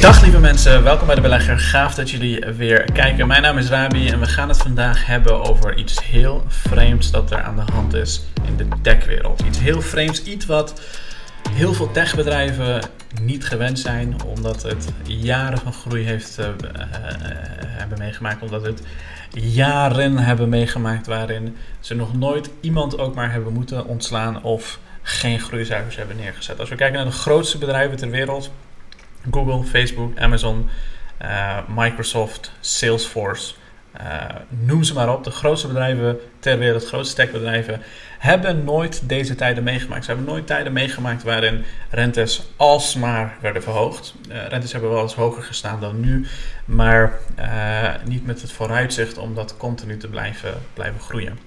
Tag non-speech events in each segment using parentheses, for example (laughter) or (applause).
Dag lieve mensen, welkom bij de Belegger. Gaaf dat jullie weer kijken. Mijn naam is Rabi en we gaan het vandaag hebben over iets heel vreemds dat er aan de hand is in de techwereld. Iets heel vreemds, iets wat heel veel techbedrijven niet gewend zijn, omdat het jaren van groei heeft, uh, hebben meegemaakt, omdat het jaren hebben meegemaakt waarin ze nog nooit iemand ook maar hebben moeten ontslaan of geen groeicijfers hebben neergezet. Als we kijken naar de grootste bedrijven ter wereld, Google, Facebook, Amazon, uh, Microsoft, Salesforce, uh, noem ze maar op. De grootste bedrijven ter wereld, de grootste techbedrijven, hebben nooit deze tijden meegemaakt. Ze hebben nooit tijden meegemaakt waarin rentes alsmaar werden verhoogd. Uh, rentes hebben wel eens hoger gestaan dan nu, maar niet met het vooruitzicht om dat continu te blijven, blijven groeien.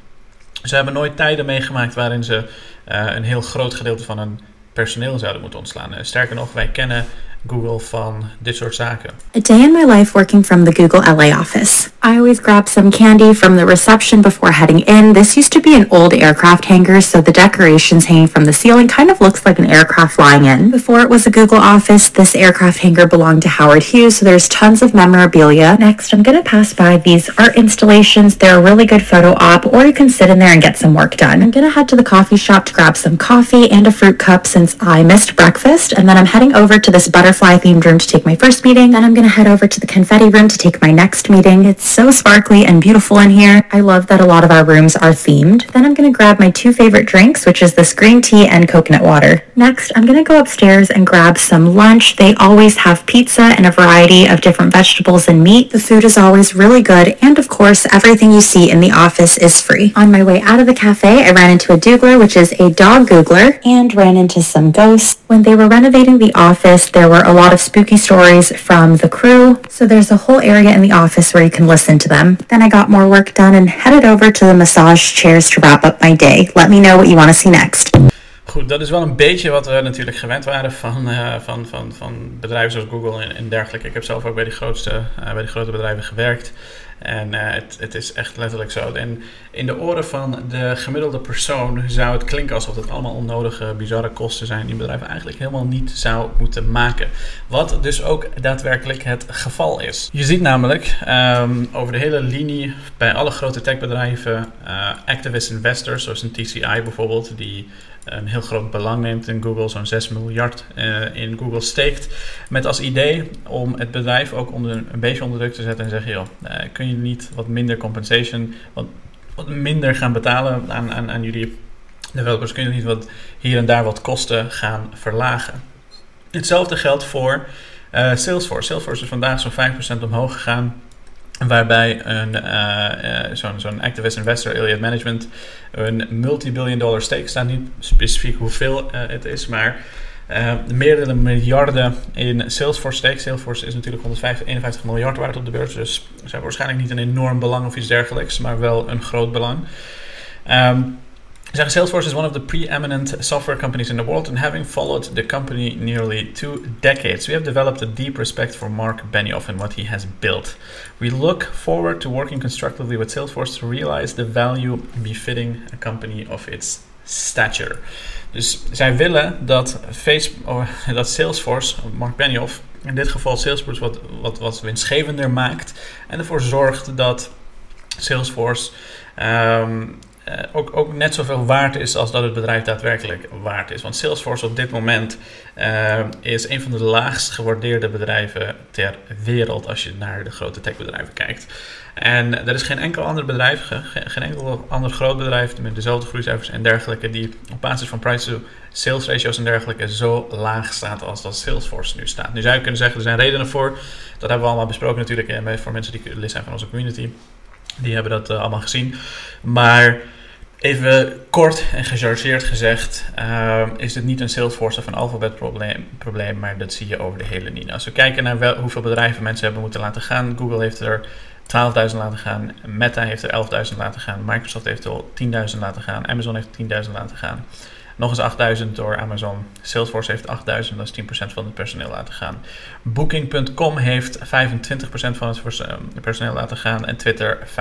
Ze hebben nooit tijden meegemaakt waarin ze een heel groot gedeelte van hun personeel zouden moeten ontslaan. sterker nog, wij kennen Google van dit soort zaken. A day in my life working from the Google LA office. I always grab some candy from the reception before heading in. This used to be an old aircraft hangar, so the decorations hanging from the ceiling kind of looks like an aircraft flying in. Before it was a Google office, this aircraft hangar belonged to Howard Hughes, so there's tons of memorabilia. Next, I'm gonna pass by these art installations. They're a really good photo op, or you can sit in there and get some work done. I'm gonna head to the coffee shop to grab some coffee and a fruit cup since I missed breakfast, and then I'm heading over to this butter butterfly themed room to take my first meeting. Then I'm going to head over to the confetti room to take my next meeting. It's so sparkly and beautiful in here. I love that a lot of our rooms are themed. Then I'm going to grab my two favorite drinks, which is this green tea and coconut water. Next, I'm going to go upstairs and grab some lunch. They always have pizza and a variety of different vegetables and meat. The food is always really good. And of course, everything you see in the office is free. On my way out of the cafe, I ran into a doogler, which is a dog googler, and ran into some ghosts. When they were renovating the office, there were a lot of spooky stories from the crew. So there's a whole area in the office where you can listen to them. Then I got more work done and headed over to the massage chairs to wrap up my day. Let me know what you want to see next. Goed, dat is wel een beetje wat we natuurlijk gewend waren van, uh, van, van, van bedrijven zoals Google en, en dergelijke. Ik heb zelf ook bij die, grootste, uh, bij die grote bedrijven gewerkt. En uh, het, het, is echt letterlijk zo. En in de oren van de gemiddelde persoon zou het klinken alsof het allemaal onnodige, bizarre kosten zijn die bedrijven eigenlijk helemaal niet zou moeten maken. Wat dus ook daadwerkelijk het geval is. Je ziet namelijk um, over de hele linie bij alle grote techbedrijven uh, activist investors, zoals een TCI bijvoorbeeld, die een heel groot belang neemt in Google, zo'n 6 miljard uh, in Google steekt. Met als idee om het bedrijf ook onder, een beetje onder druk te zetten en zeggen: joh, uh, kun je niet wat minder compensation, wat, wat minder gaan betalen aan, aan, aan jullie developers? Kun je niet wat hier en daar wat kosten gaan verlagen? Hetzelfde geldt voor uh, Salesforce. Salesforce is vandaag zo'n 5% omhoog gegaan. Waarbij een, uh, uh, zo'n zo'n activist investor, Elliott Management, een multi-billion dollar stake staat. Niet specifiek hoeveel uh, het is, maar meerdere miljarden in Salesforce stake. Salesforce is natuurlijk 151 miljard waard op de beurs. Dus ze hebben waarschijnlijk niet een enorm belang of iets dergelijks, maar wel een groot belang. Um, Salesforce is one of the preeminent software companies in the world, and having followed the company nearly two decades, we have developed a deep respect for Mark Benioff and what he has built. We look forward to working constructively with Salesforce to realize the value befitting a company of its stature. Dus zij willen dat, Facebook, oh, (laughs) dat Salesforce, Mark Benioff, in dit geval Salesforce wat, wat, wat winstgevender maakt en ervoor zorgt dat Salesforce um, uh, ook, ook net zoveel waard is als dat het bedrijf daadwerkelijk waard is. Want Salesforce op dit moment uh, is een van de laagst gewaardeerde bedrijven ter wereld als je naar de grote techbedrijven kijkt. En er is geen enkel ander bedrijf, geen enkel ander groot bedrijf met dezelfde groeicijfers en dergelijke, die op basis van price-to-sales ratios en dergelijke zo laag staat als dat Salesforce nu staat. Nu zou je kunnen zeggen, er zijn redenen voor. Dat hebben we allemaal besproken natuurlijk voor mensen die lid zijn van onze community. Die hebben dat allemaal gezien. Maar even kort en gechargeerd gezegd, uh, is dit niet een Salesforce of een Alphabet probleem, probleem, maar dat zie je over de hele linie. Als we kijken naar hoeveel bedrijven mensen hebben moeten laten gaan, Google heeft er 12.000 laten gaan, Meta heeft er 11.000 laten gaan, Microsoft heeft er 10.000 laten gaan, Amazon heeft 10.000 laten gaan. Nog eens 8.000 door Amazon. Salesforce heeft 8.000, dat is 10% van het personeel laten gaan. Booking.com heeft 25% van het personeel laten gaan en Twitter 50%.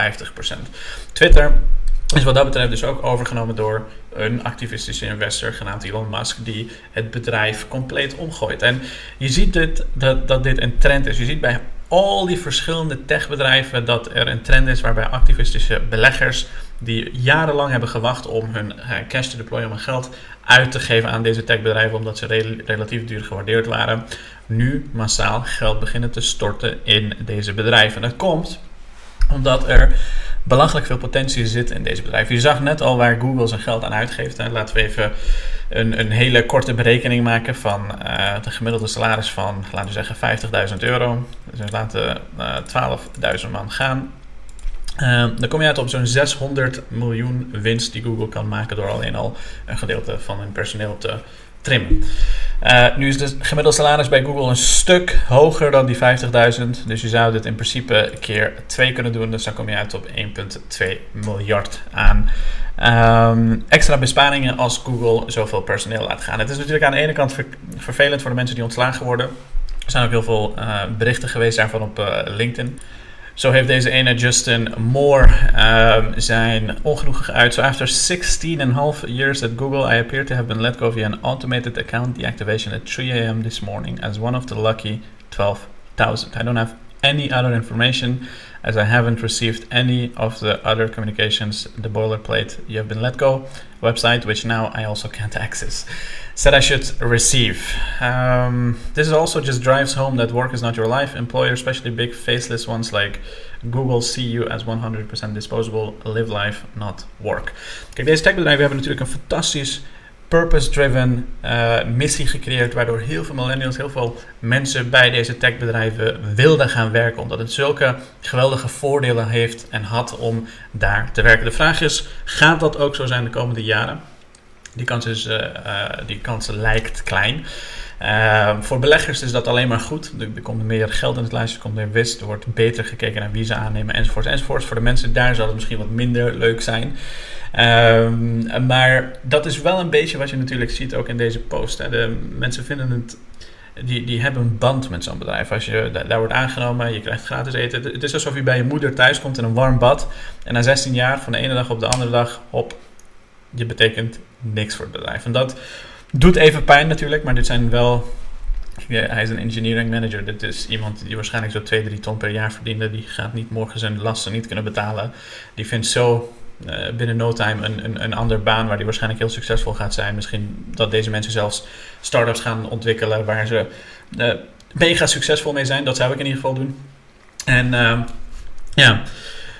Twitter is wat dat betreft dus ook overgenomen door een activistische investor genaamd Elon Musk, die het bedrijf compleet omgooit. En je ziet dit, dat, dat dit een trend is. Je ziet bij al die verschillende techbedrijven dat er een trend is waarbij activistische beleggers die jarenlang hebben gewacht om hun eh, cash te deployen, om hun geld uit te geven aan deze techbedrijven omdat ze relatief duur gewaardeerd waren, nu massaal geld beginnen te storten in deze bedrijven. En dat komt omdat er belachelijk veel potentie zit in deze bedrijven. Je zag net al waar Google zijn geld aan uitgeeft. Hè. Laten we even een, een hele korte berekening maken van uh, de gemiddelde salaris van, laten we zeggen, 50.000 euro. Dus laten uh, 12.000 man gaan. Uh, dan kom je uit op zo'n 600 miljoen winst die Google kan maken door alleen al een gedeelte van hun personeel te trimmen. Uh, nu is de gemiddelde salaris bij Google een stuk hoger dan die 50.000. Dus je zou dit in principe keer 2 kunnen doen. Dus dan kom je uit op 1,2 miljard aan um, extra besparingen als Google zoveel personeel laat gaan. Het is natuurlijk aan de ene kant ver vervelend voor de mensen die ontslagen worden. Er zijn ook heel veel uh, berichten geweest daarvan op uh, LinkedIn. Zo heeft deze ene Justin Moore um, zijn ongenoegen geuit. So after 16 and a half years at Google, I appear to have been let go via an automated account deactivation at 3 a.m. this morning as one of the lucky 12,000. I don't have any other information as I haven't received any of the other communications, the boilerplate you have been let go website, which now I also can't (laughs) access. Said I should receive. Um, this also just drives home that work is not your life. Employers, especially big faceless ones like Google, see you as 100% disposable. Live life, not work. Kijk, deze techbedrijven hebben natuurlijk een fantastisch purpose-driven uh, missie gecreëerd, waardoor heel veel millennials, heel veel mensen bij deze techbedrijven wilden gaan werken, omdat het zulke geweldige voordelen heeft en had om daar te werken. De vraag is, gaat dat ook zo zijn de komende jaren? Die kans, is, uh, uh, die kans lijkt klein. Voor beleggers is dat alleen maar goed. Er, er, komt meer geld in het lijstje, er komt meer winst, er wordt beter gekeken naar wie ze aannemen, enzovoort, enzovoort. Voor de mensen daar zal het misschien wat minder leuk zijn. Um, maar dat is wel een beetje wat je natuurlijk ziet ook in deze post. Hè. De mensen vinden het die, die hebben een band met zo'n bedrijf. Als je daar wordt aangenomen, je krijgt gratis eten. Het is alsof je bij je moeder thuis komt in een warm bad. En na 16 jaar, van de ene dag op de andere dag, op, je betekent niks voor het bedrijf. En dat doet even pijn natuurlijk, maar dit zijn wel. Hij is een engineering manager. Dit is iemand die waarschijnlijk zo 2, 3 ton per jaar verdiende. Die gaat niet morgen zijn lasten niet kunnen betalen. Die vindt zo binnen no time een, een, een andere baan waar die waarschijnlijk heel succesvol gaat zijn. Misschien dat deze mensen zelfs start-ups gaan ontwikkelen waar ze uh, mega succesvol mee zijn. Dat zou ik in ieder geval doen. En uh, ja,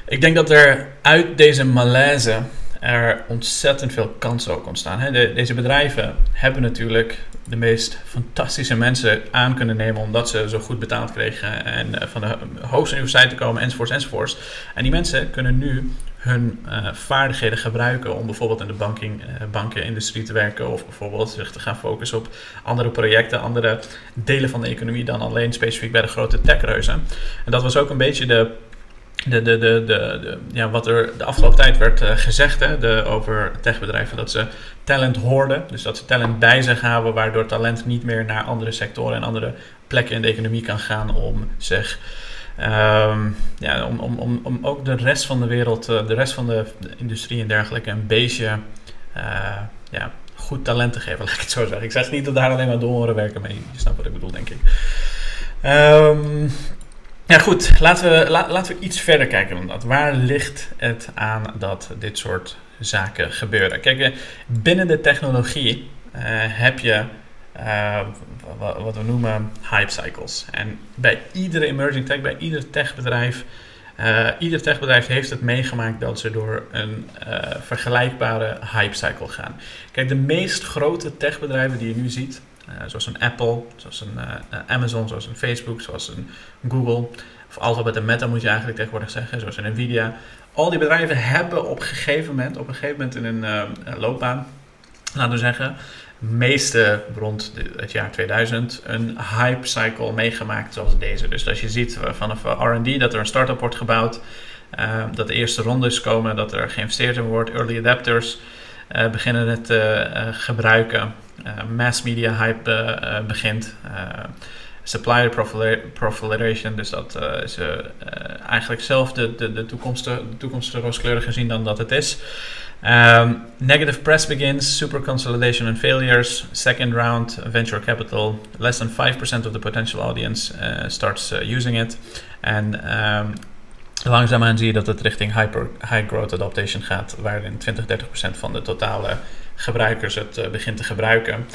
ik denk dat er uit deze malaise er ontzettend veel kansen ook ontstaan. Deze bedrijven hebben natuurlijk de meest fantastische mensen aan kunnen nemen omdat ze zo goed betaald kregen en van de hoogste universiteiten komen enzovoorts enzovoorts. En die mensen kunnen nu hun uh, vaardigheden gebruiken om bijvoorbeeld in de banking, uh, bankenindustrie te werken of bijvoorbeeld zich te gaan focussen op andere projecten, andere delen van de economie dan alleen specifiek bij de grote techreuzen. En dat was ook een beetje de de, de, de, de, ja, wat er de afgelopen tijd werd uh, gezegd hè, de, over techbedrijven. Dat ze talent hoorden. Dus dat ze talent bij zich hebben, waardoor talent niet meer naar andere sectoren en andere plekken in de economie kan gaan om zich Um, ja, om, om, om, om ook de rest van de wereld, uh, de rest van de, industrie en dergelijke, een beetje uh, ja, goed talent te geven, (laughs) laat ik het zo zeggen. Ik zeg niet dat daar alleen maar door horen werken mee. Je snapt wat ik bedoel, denk ik. Um, ja, goed. Laten we, la, laten we iets verder kijken dan dat. Waar ligt het aan dat dit soort zaken gebeuren? Kijk, eh, binnen de technologie heb je uh, wat we noemen hype cycles. En bij iedere emerging tech, bij ieder techbedrijf, uh, ieder techbedrijf heeft het meegemaakt dat ze door een uh, vergelijkbare hype cycle gaan. Kijk, de meest grote techbedrijven die je nu ziet, zoals een Apple, zoals een Amazon, zoals een Facebook, zoals een Google, of Alphabet en Meta moet je eigenlijk tegenwoordig zeggen, zoals een Nvidia. Al die bedrijven hebben op een gegeven moment, op een gegeven moment in een loopbaan, laten we zeggen, meeste rond het jaar 2000 een hype cycle meegemaakt zoals deze. Dus als je ziet vanaf R&D dat er een start-up wordt gebouwd, uh, dat de eerste rondes komen, dat er geïnvesteerd in wordt, early adapters uh, beginnen het te uh, gebruiken, mass media hype begint. supplier proliferation. Dus dat ze eigenlijk zelf de, de, de, toekomst, de toekomst rooskleuriger zien dan dat het is. Um, negative press begins, super consolidation and failures, second round venture capital, less than 5% of the potential audience uh, starts uh, using it. En um, langzaamaan zie je dat het richting hyper, high growth adaptation gaat, waarin 20, 30% van de totale gebruikers het uh, begint te gebruiken.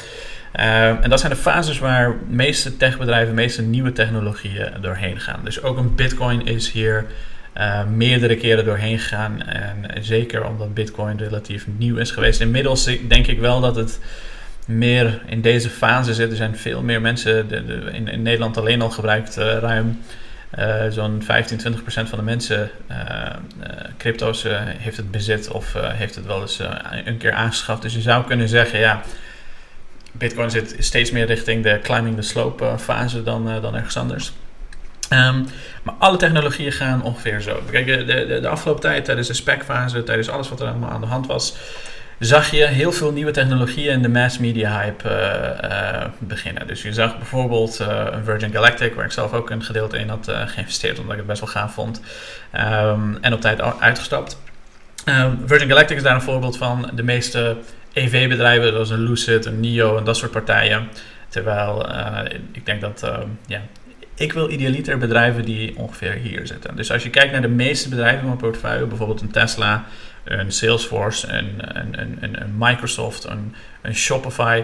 Uh, en dat zijn de fases waar meeste techbedrijven, meeste nieuwe technologieën doorheen gaan. Dus ook een Bitcoin is hier uh, meerdere keren doorheen gegaan. En zeker omdat Bitcoin relatief nieuw is geweest. Inmiddels denk ik wel dat het meer in deze fase zit. Er zijn veel meer mensen de, in, Nederland alleen al gebruikt uh, ruim. Uh, zo'n 15, 20 procent van de mensen crypto's heeft het bezit of heeft het wel eens een keer aangeschaft. Dus je zou kunnen zeggen, ja, Bitcoin zit steeds meer richting de climbing the slope fase dan, dan ergens anders. Um, maar alle technologieën gaan ongeveer zo. Kijk, de, de, de afgelopen tijd, tijdens de specfase, tijdens alles wat er allemaal aan de hand was, zag je heel veel nieuwe technologieën in de mass media hype uh, uh, beginnen. Dus je zag bijvoorbeeld uh, Virgin Galactic, waar ik zelf ook een gedeelte in had geïnvesteerd, omdat ik het best wel gaaf vond. Um, en op tijd uitgestapt. Um, Virgin Galactic is daar een voorbeeld van. De meeste EV-bedrijven, zoals een Lucid, een NIO en dat soort partijen. Terwijl ik denk dat ja, ik wil idealiter bedrijven die ongeveer hier zitten. Dus als je kijkt naar de meeste bedrijven in mijn portefeuille, bijvoorbeeld een Tesla, een Salesforce, een, een, een, een Microsoft, een, een Shopify,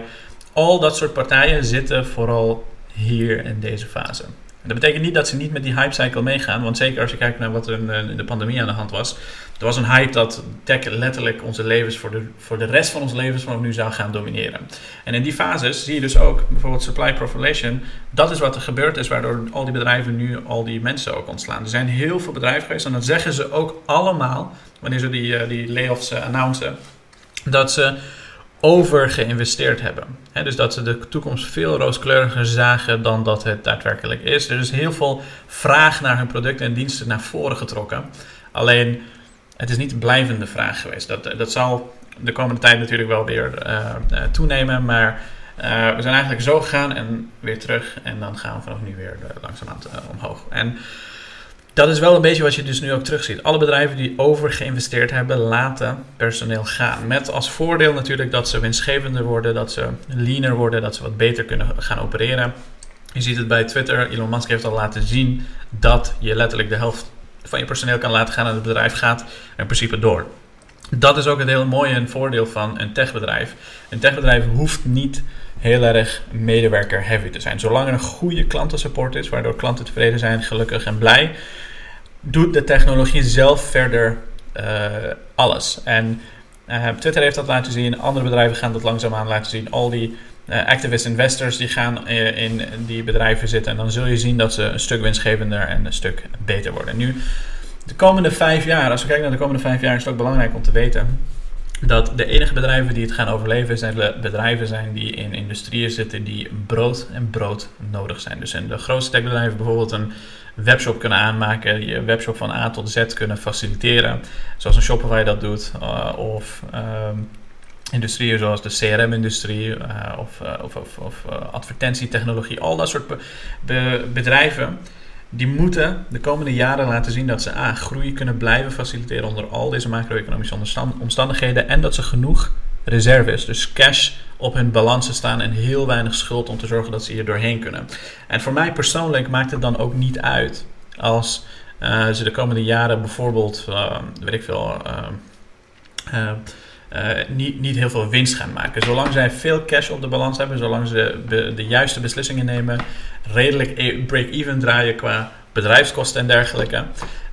al dat soort partijen zitten vooral hier in deze fase. Dat betekent niet dat ze niet met die hypecycle meegaan, want zeker als je kijkt naar wat er in de pandemie aan de hand was, er was een hype dat tech letterlijk onze levens voor de, voor de rest van ons levens vanaf nu zou gaan domineren. En in die fases zie je dus ook bijvoorbeeld supply profilation. Dat is wat er gebeurd is, waardoor al die bedrijven nu al die mensen ook ontslaan. Er zijn heel veel bedrijven geweest en dan zeggen ze ook allemaal, wanneer ze die, uh, die layoffs uh, announcen, dat ze overgeïnvesteerd hebben. dus dat ze de toekomst veel rooskleuriger zagen dan dat het daadwerkelijk is. Er is heel veel vraag naar hun producten en diensten naar voren getrokken. Alleen het is niet een blijvende vraag geweest. Dat, dat zal de komende tijd natuurlijk wel weer uh, uh, toenemen. Maar uh, we zijn eigenlijk zo gegaan en weer terug. En dan gaan we vanaf nu weer langzaamaan omhoog. En dat is wel een beetje wat je dus nu ook terugziet. Alle bedrijven die overgeïnvesteerd hebben, laten personeel gaan. Met als voordeel natuurlijk dat ze winstgevender worden, dat ze leaner worden, dat ze wat beter kunnen gaan opereren. Je ziet het bij Twitter. Elon Musk heeft al laten zien dat je letterlijk de helft van je personeel kan laten gaan en het bedrijf gaat in principe door. Dat is ook het hele mooie voordeel van een techbedrijf. Een techbedrijf hoeft niet heel erg medewerker heavy te zijn. Zolang er een goede klantensupport is, waardoor klanten tevreden zijn, gelukkig en blij, doet de technologie zelf verder uh, alles. En uh, Twitter heeft dat laten zien, andere bedrijven gaan dat langzaamaan laten zien. Al die uh, activist investors die gaan in die bedrijven zitten. En dan zul je zien dat ze een stuk winstgevender en een stuk beter worden. Nu, de komende vijf jaar, als we kijken naar de komende vijf jaar, is het ook belangrijk om te weten dat de enige bedrijven die het gaan overleven zijn de bedrijven zijn die in industrieën zitten die brood en brood nodig zijn. Dus in de grootste techbedrijven bijvoorbeeld een webshop kunnen aanmaken, je webshop van A tot Z kunnen faciliteren, zoals een Shopify dat doet, uh, of um, industrieën zoals de CRM-industrie of, uh, of, of, advertentietechnologie, al dat soort be bedrijven die moeten de komende jaren laten zien dat ze A, groei kunnen blijven faciliteren onder al deze macro-economische omstandigheden en dat ze genoeg reserves, dus cash op hun balansen staan en heel weinig schuld om te zorgen dat ze hier doorheen kunnen. En voor mij persoonlijk maakt het dan ook niet uit als uh, ze de komende jaren bijvoorbeeld, uh, weet ik veel, uh, niet, niet heel veel winst gaan maken. Zolang zij veel cash op de balans hebben, zolang ze de, de juiste beslissingen nemen, redelijk e- break-even draaien qua bedrijfskosten en dergelijke.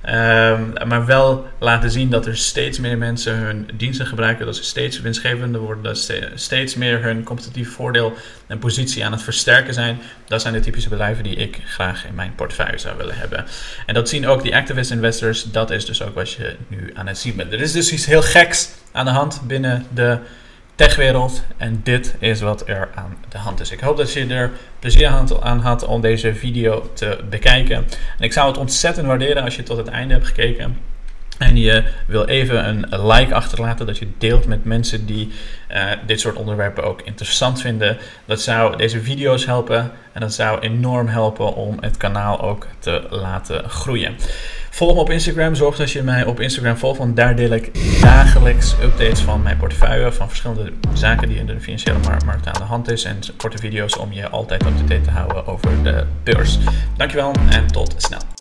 Um, maar wel laten zien dat er steeds meer mensen hun diensten gebruiken, dat ze steeds winstgevender worden, dat ze steeds meer hun competitief voordeel en positie aan het versterken zijn. Dat zijn de typische bedrijven die ik graag in mijn portefeuille zou willen hebben. En dat zien ook die activist investors. Dat is dus ook wat je nu aan het zien bent. Er is dus iets heel geks aan de hand binnen de techwereld. En dit is wat er aan de hand is. Ik hoop dat je er plezier aan had om deze video te bekijken. En ik zou het ontzettend waarderen als je tot het einde hebt gekeken. En je wil even een like achterlaten, dat je deelt met mensen die uh, dit soort onderwerpen ook interessant vinden. Dat zou deze video's helpen en dat zou enorm helpen om het kanaal ook te laten groeien. Volg me op Instagram. Zorg dat je mij op Instagram volgt, want daar deel ik dagelijks updates van mijn portefeuille, van verschillende zaken die in de financiële markt aan de hand is en korte video's om je altijd up-to-date te houden over de beurs. Dankjewel en tot snel.